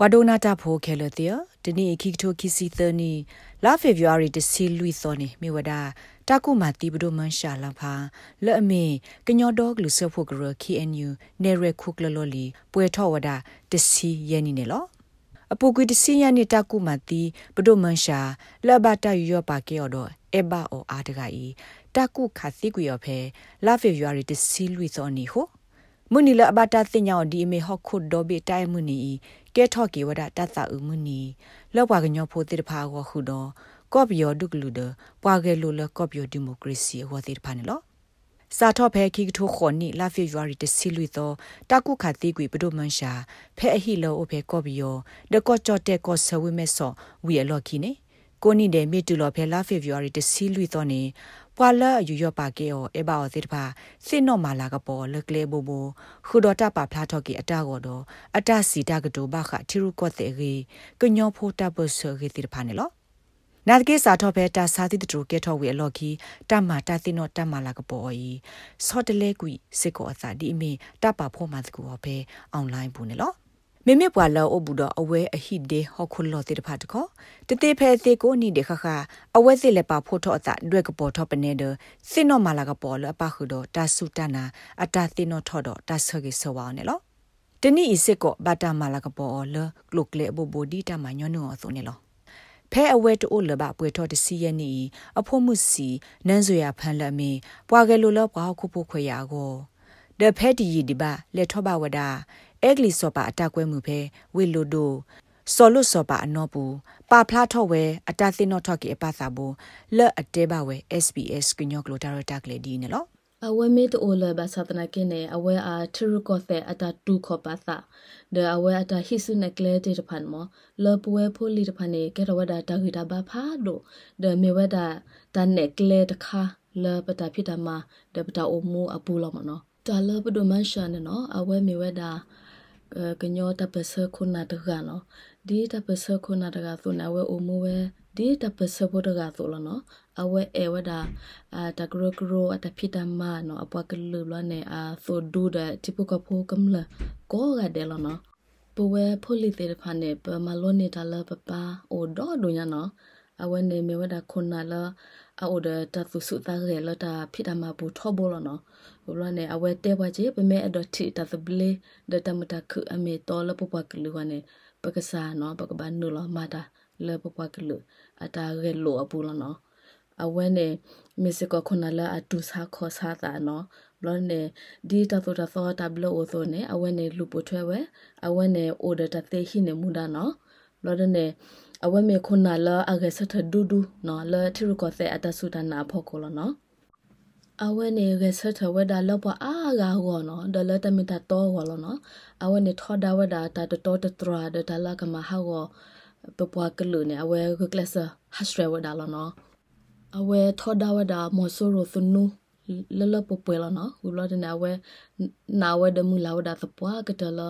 ပွာဒိုနာတာဖိုခဲလတဲ့ဒီနေ့ခိကထိုခိစီသနီလာဖေဗူအာရီတစီလူသောနေမိဝဒတာကုမာတီဘဒိုမန်ရှာလဖာလဲ့အမေကညောဒေါဂလူဆဖို့ဂရ KNU နေရခုကလလလီပွဲထောဝဒတစီယဲနီနေလောအပူကွေတစီယနီတာကုမာတီဘဒိုမန်ရှာလဘတာယောပါကေော်တော့အဘအောအာတကဤတာကုခါစီကွေော်ဖဲလာဖေဗူအာရီတစီလူသောနေဟို မုန်နီလအဘတာတင်ညောဒီမေဟခုဒိုဘီတိုင်မုန်နီကဲထော့ကေဝဒတတ်တာဥမုန်နီလောက်ပါကညောဖိုတိတဖာကိုခုတော့ကော့ဘီယောဒုကလူဒပွားကဲလိုလကော့ဘီယောဒီမိုကရေစီဟောတိတဖာနေလောစာထော့ဖဲခိကထိုခွန်နီလာဖေဗူရီတစီလူသောတကုခတိကွေဘဒုမန်ရှာဖဲအဟီလောအဖေကော့ဘီယောဒကော့ချော့တဲ့ကော့ဆဝိမဲဆောဝီအလော်ခီနေကိုနိတဲ့မေတူလောဖဲလာဖေဗူရီတစီလူသောနေ ပွာလာယူရပါကေောအဘာအသစ်ပါစင်နောမာလာကပေါ်လကလေဘူဘူခူဒတာပါဖလာထော့ကီအတာကောတော့အတစီတာကတိုဘာခထီရုကော့တဲ့ရေကညောဖိုတာဘဆရေတိဖာနေလောနာတကေစာထောပဲတာစာတိတူကေထောဝေအလော်ခီတမ္မာတသိနောတမ္မာလာကပေါ်ဤစောတလဲကွီစစ်ကောအစာဒီအမီတပဖို့မှတကူဟောပဲအွန်လိုင်းဘူးနေလော မေမေပွာလောအဘူဒအဝဲအဟိဒေဟခုလောတိတဖတ်ကောတတိဖဲစေကိုနီ de ခခအဝဲစစ်လက်ပါဖို့ထောအတာရွက်ကပေါ်ထောပနေဒစင်နောမာလာကပေါ်လပခုဒတာဆုတနာအတာသိနောထောဒတာဆကေဆောဝါနေလောတနိဤစစ်ကောဘာတာမာလာကပေါ်လကလုကလေဘူဘူဒီတာမညောနောဆိုနေလောဖဲအဝဲတိုးလဘပွေထော်တစီယနီအဖို့မှုစီနန်းစွေရဖန်လက်မီပွာကဲလိုလပွားခုဖို့ခွေရကိုဒဖဲတီဒီဒီဘာလက်ထောဘဝဒ အဲဂလီစောပါအတကွဲမှုဖဲဝေလိုဒိုစောလွတ်စောပါအနောပူပါဖလားထော့ဝဲအတသိနော့ထော့ကေအပသာဘူလက်အတဲပါဝဲ SBS ကညောကလိုတာရတာကလေဒီနော်အဝဲမေတိုလဘသသနာကိနေအဝဲအားထရုကောသေအတာတူခောပါသဒအဝဲအတာဟိစုနကလေတေတဖန်မောလပွဲဖိုလီတဖန်နေကေရဝဒတာဂိတာဘာဖာဒိုဒမေဝဒတန်နကလေတခါလပတာဖိတမဒပတာအမူအပူလောမနောတာလပဒမန်ရှာနေနော်အဝဲမေဝဒ ကညောတပစခုနာတကနော်ဒီတပစခုနာတကသုနာဝဲအမဝဲဒီတပစဘောတကသုလနော်အဝဲအဝဒအာတကရကရအတဖိတမနော်အပကလူလနဲ့အာသိုဒူဒတိပကဖိုကမလကောကတဲ့လနော်ပဝဲဖိုလီတေဖာနေပမလုံးနေတာလပပအိုဒေါ်ဒုညာနော် အဝဲနေမေဝဒခုနာလအိုဒတသုစုတာရဲလတာဖိတမဘူထောဘောလနော်ဘလနဲ့အဝဲတဲပါချေပမဲအဒတိတသဘလေဒတမတခုအမေတော်လပပကလူကနေပကစားနော်ပကဘာနုလမာတာလပပကလူအတာရဲလိုအပူလနော်အဝဲနဲ့မစ္စကခုနလာအတူစာခေါ်စားတာနော်ဘလနဲ့ဒီတသောတသောတဘလအိုသောနဲ့အဝဲနဲ့လူပိုထွဲဝဲအဝဲနဲ့အိုဒတသေးဟိနေမူဒါနော်ဘလနဲ့ အဝဲမေခုနလာအဂစထဒူဒူနော်လာထီရကောတဲ့အတဆုတနာဖို့ကောလနော်အဝဲနေရဆက်ထဝဒါလောပအာဂါဟောနော်ဒလတမီတာတော့ဟောလောနော်အဝဲနေထောဒါဝဒါတာတတော်တတရာဒတလာကမဟာဟောပပွားကလူနေအဝဲကကလဆာဟစရဝဒါလောနော်အဝဲထောဒါဝဒါမောဆိုရိုသုနုလလပပွေလောနော်ဟူလောဒနာဝဲနာဝဲဒမူလာဝဒါသပွားကတလ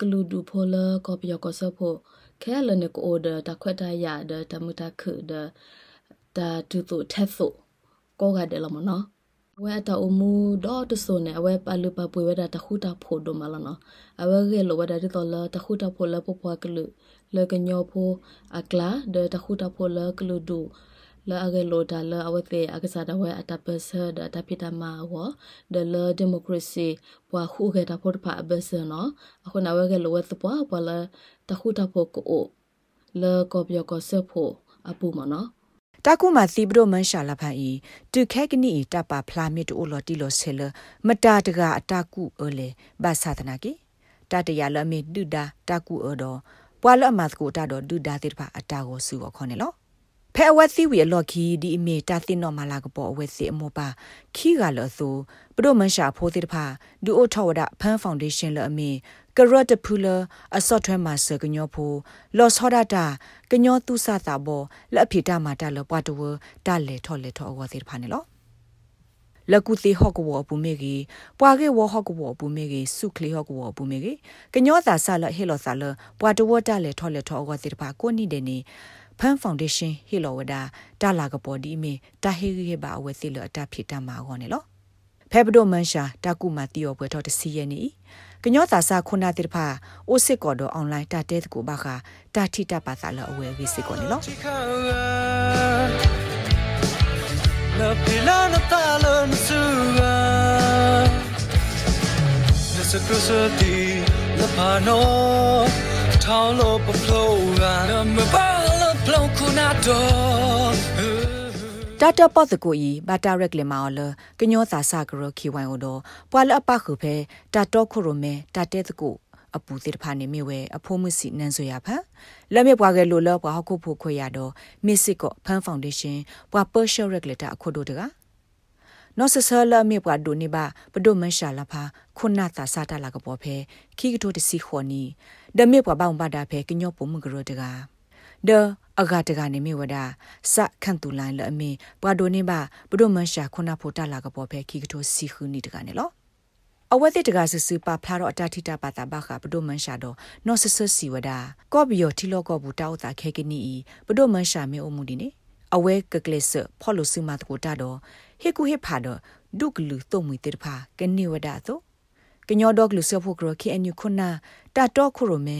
ကလူဒူဖိုလကောပယကောဆဖို့ ခဲလနေကိုဒတခွတ်တရဒတမူတခုဒတာတူတူထက်ဖို့ကောကတယ်လမနော်ဝဲတာအမှုဒေါ်တဆုနေဝဲပလူပပွေဝဲတာတခုတာဖို့ဒမလနော်အဝဲကလောဝဲတာတော်လတခုတာဖို့လပပွားကလူလကညောဖို့အကလာဒတခုတာဖို့လကလူဒူ လာအကလောတာလာအဝဲအကစားတဝဲအတပစဒတပိတမာဝဒလဒီမိုကရေစီပွားခုခဲ့တာဖို့ဖာဘစနော်အခုနဝဲကလောဝဲသပွားပွားလာတခုတာဖို့ကိုလောကောပြောကောဆဖို့အပူမနော်တကုမသီဘရမန်ရှာလာဖာဤတုခဲကနီတပဖလာမီတိုလော်တီလော်ဆဲလမတာတကအတကုအလေဘာသာသနာကေတတရလမေဒုဒါတကုအတော်ပွာလအမတ်ကိုတတော်ဒုဒါတိတဖအတာကိုစုခေါ်နေလော ဖဲအဝက်စီဝီအလော်ခီဒီအမေတာသိနော်မလာကပေါ်အဝက်စီအမောပါခီကလောဆိုပဒိုမန်ရှာဖိုးတိတဖာဒူအိုထောဝဒဖန်ဖောင်ဒေးရှင်းလအမေကရတ်တဖူလာအစော့ထွဲမှာစကညောဖိုလော့ဆောဒတာကညောသူစတာဘောလက်ဖေတာမာတာလပွားတဝတာလေထော်လေထော်အဝစီဖာနေလောလကုတိဟော့ကဝပူမေကြီးပွာကေဝဟော့ကဝပူမေကြီးစုခလီဟော့ကဝပူမေကြီးကညောသာဆလဟေလောဆလပွာတဝတာလေထော်လေထော်အဝစီဖာကိုနိတဲ့နေ ဖန်ဖောင်ဒေးရှင်းဟီလောဝဒါတာလာကပေါ်ဒီမီတာဟေဟေဘာအဝစီလအတာဖြစ်တမှာဟောနေလောဖဲဘဒိုမန်ရှာတာကုမာတီယောပွဲတော်တစီယနီကညောတာစာခုနာတိဖာအိုစစ်ကော်တော့အွန်လိုင်းတာတဲတကူဘာခာတာထိတာပါစာလအဝဲဝိစစ်ကောနေလော La pila na talon suga Nasa kusati la pano Tao lo pa flow ga Na me ba la flow kuna do တာတပတ်တကိုဤဘာတာရက်လေမော်လကညောသာစာကရခိဝိုင်အိုတော့ပွာလအပခုဖဲတာတော့ခုရမဲတာတဲတကိုအပူတိတဖာနေမြဝဲအဖိုးမစီနန်းဆိုရဖာလက်မြပွားကဲလိုလောပွားဟခုဖို့ခွေရတော့မစ်စစ်ကဖန်ဖောင်ဒေးရှင်းပွာပတ်ရှယ်ရက်လက်တာအခုတို့တကနော်ဆဆလာမြေပွားဒိုနေပါပဒိုမန်ရှာလာဖာခုနာတာစာတာလာကပေါ်ဖဲခိကတိုတစီခေါ်နီဒမေပွားဘောင်ပါတာဖဲကညောပုံမကရတကဒ အဂါတကနေမိဝဒစခန့်တူလိုင်းလအမေပွာဒိုနေပါဘဒိုမန်ရှာခုနာဖို့တာလာကပေါ်ဖဲခိကတိုစီခူနီတကနေလောအဝဲတဲ့တကဆဆပဖလာတော့အတတိတာပါတာဘခဘဒိုမန်ရှာတော့နော်ဆဆစီဝဒကော့ဘီယောတီလောကောဘူးတောက်တာခဲကနီဘဒိုမန်ရှာမေအမှုဒီနေအဝဲကကလစ်ဖော်လို့စမတ်ကိုတာတော့ဟေကူဟေဖာတော့ဒုကလူတုံမီတေဖာကနေဝဒတော့ကညောဒေါကလူဆဖို့ကရခေအန်ယူခုနာတာတော့ခုရမဲ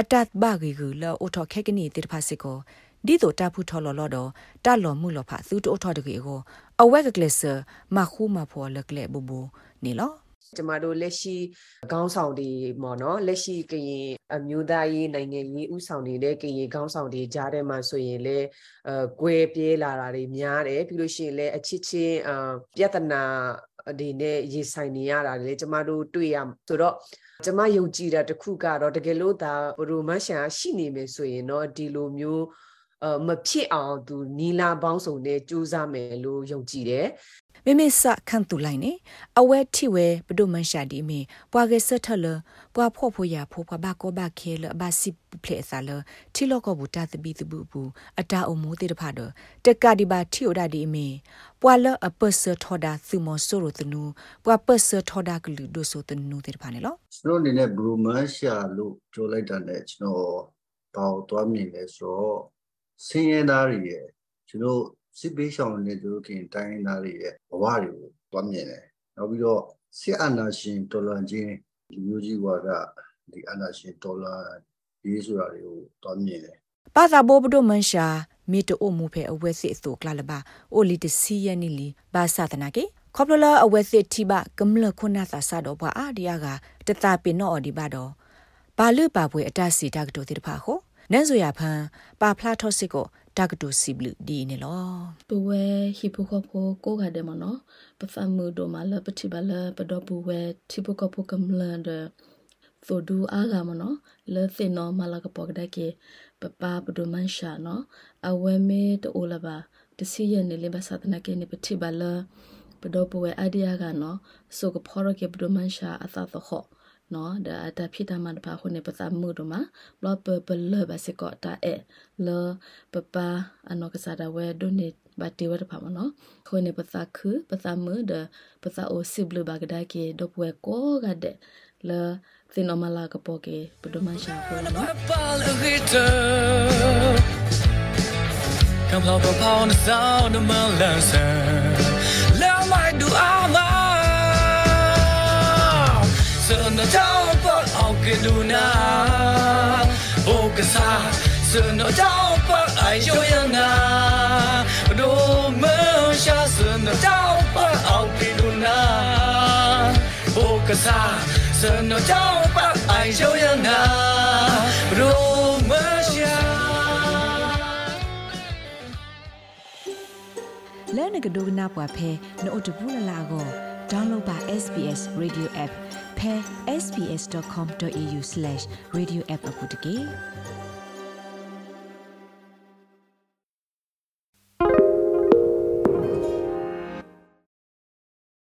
အတတ်ဘာဂီဂူလောအိုထော်ခဲကနီတေဖာစစ်ကိုဒီတို့တာဖူထော်လော်လော်တော့တလော်မှုလော်ဖာသူတို့ထော်တကေကိုအဝဲကကလစ်မခူမဖော်လကလေဘူဘူနေလောကျမတို့လက်ရှိခေါင်းဆောင်တွေပေါ့နော်လက်ရှိကရင်အမျိုးသားရေးနိုင်ငံရေးဥဆောင်နေတဲ့ကရင်ခေါင်းဆောင်တွေကြားထဲမှာဆိုရင်လေအဲကွဲပြဲလာတာတွေများတယ်ပြီးလို့ရှိရင်လည်းအချစ်ချင်းအပြဿနာ ဒီနဲ့ရေဆိုင်နေရတာလေကျမတို့တွေ့ရဆိုတော့ကျမယုံကြည်တာတခုကတော့တကယ်လို့ဒါဘရိုမန်ရှာရှိနေမယ်ဆိုရင်တော့ဒီလိုမျိုးအ မဖြစ်အောင်သူနီလာပေါင်းစုံနဲ့စူးစမ်းမယ်လို့ယုံကြည်တယ်မေမေစခန့်တူလိုက်နေအဝဲထိဝဲဘဒုမန်ရှာဒီမီပွာကစထလပွာဖို့ဖို့ရဖို့ပွာဘကောဘခဲလဘာစီပလက်ဆာလတီလောကဘူတာတဘီတဘူဘူးအတာအမိုးတေတဖာတော့တက်ကဒီဘာထီအိုဒါဒီမီပွာလအပစထောဒါသူမဆိုရတနူပွာပစထောဒါကလူဒိုဆိုတနူတေတဖာနေလောကျွန်တော်အနေနဲ့ဘရူမန်ရှာလို့ပြောလိုက်တာနဲ့ကျွန်တော်ဘာကိုသွားမြင်လဲဆိုတော့ ဆင်းရဲသားတွေရဲ့ကျွန်တော်စစ်ပေးရှောင်နေတဲ့သူတို့ခင်တိုင်းရင်းသားတွေရဲ့ဘဝတွေကိုတွားမြင်တယ်။နောက်ပြီးတော့စစ်အာဏာရှင်တော်လှန်ခြင်းလူမျိုးကြီးဝါဒဒီအာဏာရှင်တော်လှန်ရေးဆိုတာတွေကိုတွားမြင်တယ်။ပါသာဘောဘဒမန်ရှာမီတိုအမှုဖဲအဝဲစစ်အစိုကလာလပါအိုလီတစီယနီလီဘာသာတနာကေခေါပလလာအဝဲစစ်တီဘကမ္လခုနာသာဆာတော့ဘအာဒီယာကတတပင်တော့ဒီပါတော့ဘာလူပါပွဲအတစီတကတိုတိတဖာဟို နန်းဆိုရဖန်ပါဖလာထော့စစ်ကိုတကတူစီဘလူဒီနေလောပဝဲဟီပိုကဖိုကိုကတဲ့မနော်ပဖမ်မူဒိုမာလပတိဘလပဒပဝဲတီပိုကဖိုကမလန်ဒဖိုဒူအာဂါမနော်လဲသင်နော်မလာကပေါကတဲ့ကေပပပဒိုမန်ရှာနော်အဝဲမေတိုလဘာတစီရနေလေဘသနာကေနေပတိဘလပဒပဝဲအဒီယာကနော်ဆိုကဖောရကေပဒိုမန်ရှာအသသခော့ နော်ဒါတာဖြစ်တာမှတပါခုနေပစမှုတို့မှာဘလပပလဘစကောတာအဲလပပအနောကစားတာဝဲဒိုနေဘတ်တေဝတ်ဖာမနော်ခုနေပစခုပစမှုဒပစအိုစီဘလဘဂဒါကေဒပဝဲကိုဂတဲ့လသင်နမလာကပိုကေပဒမရှာဖိုနော် Come on, come on, the sound of my lesson. Let စနကြောင့်ပတ်အောင်ကလူနာဘုကစားစနကြောင့်ပတ်အိုင်ချိုယနာဒိုမရှာစနကြောင့်ပတ်အောင်ကလူနာဘုကစားစနကြောင့်ပတ်အိုင်ချိုယနာဒိုမရှာလဲနကဒိုနာပွားဖဲနို့တဘူးလာကို download ပါ SBS radio app pe sbs.com.au/radioapp အပုတ်တကေ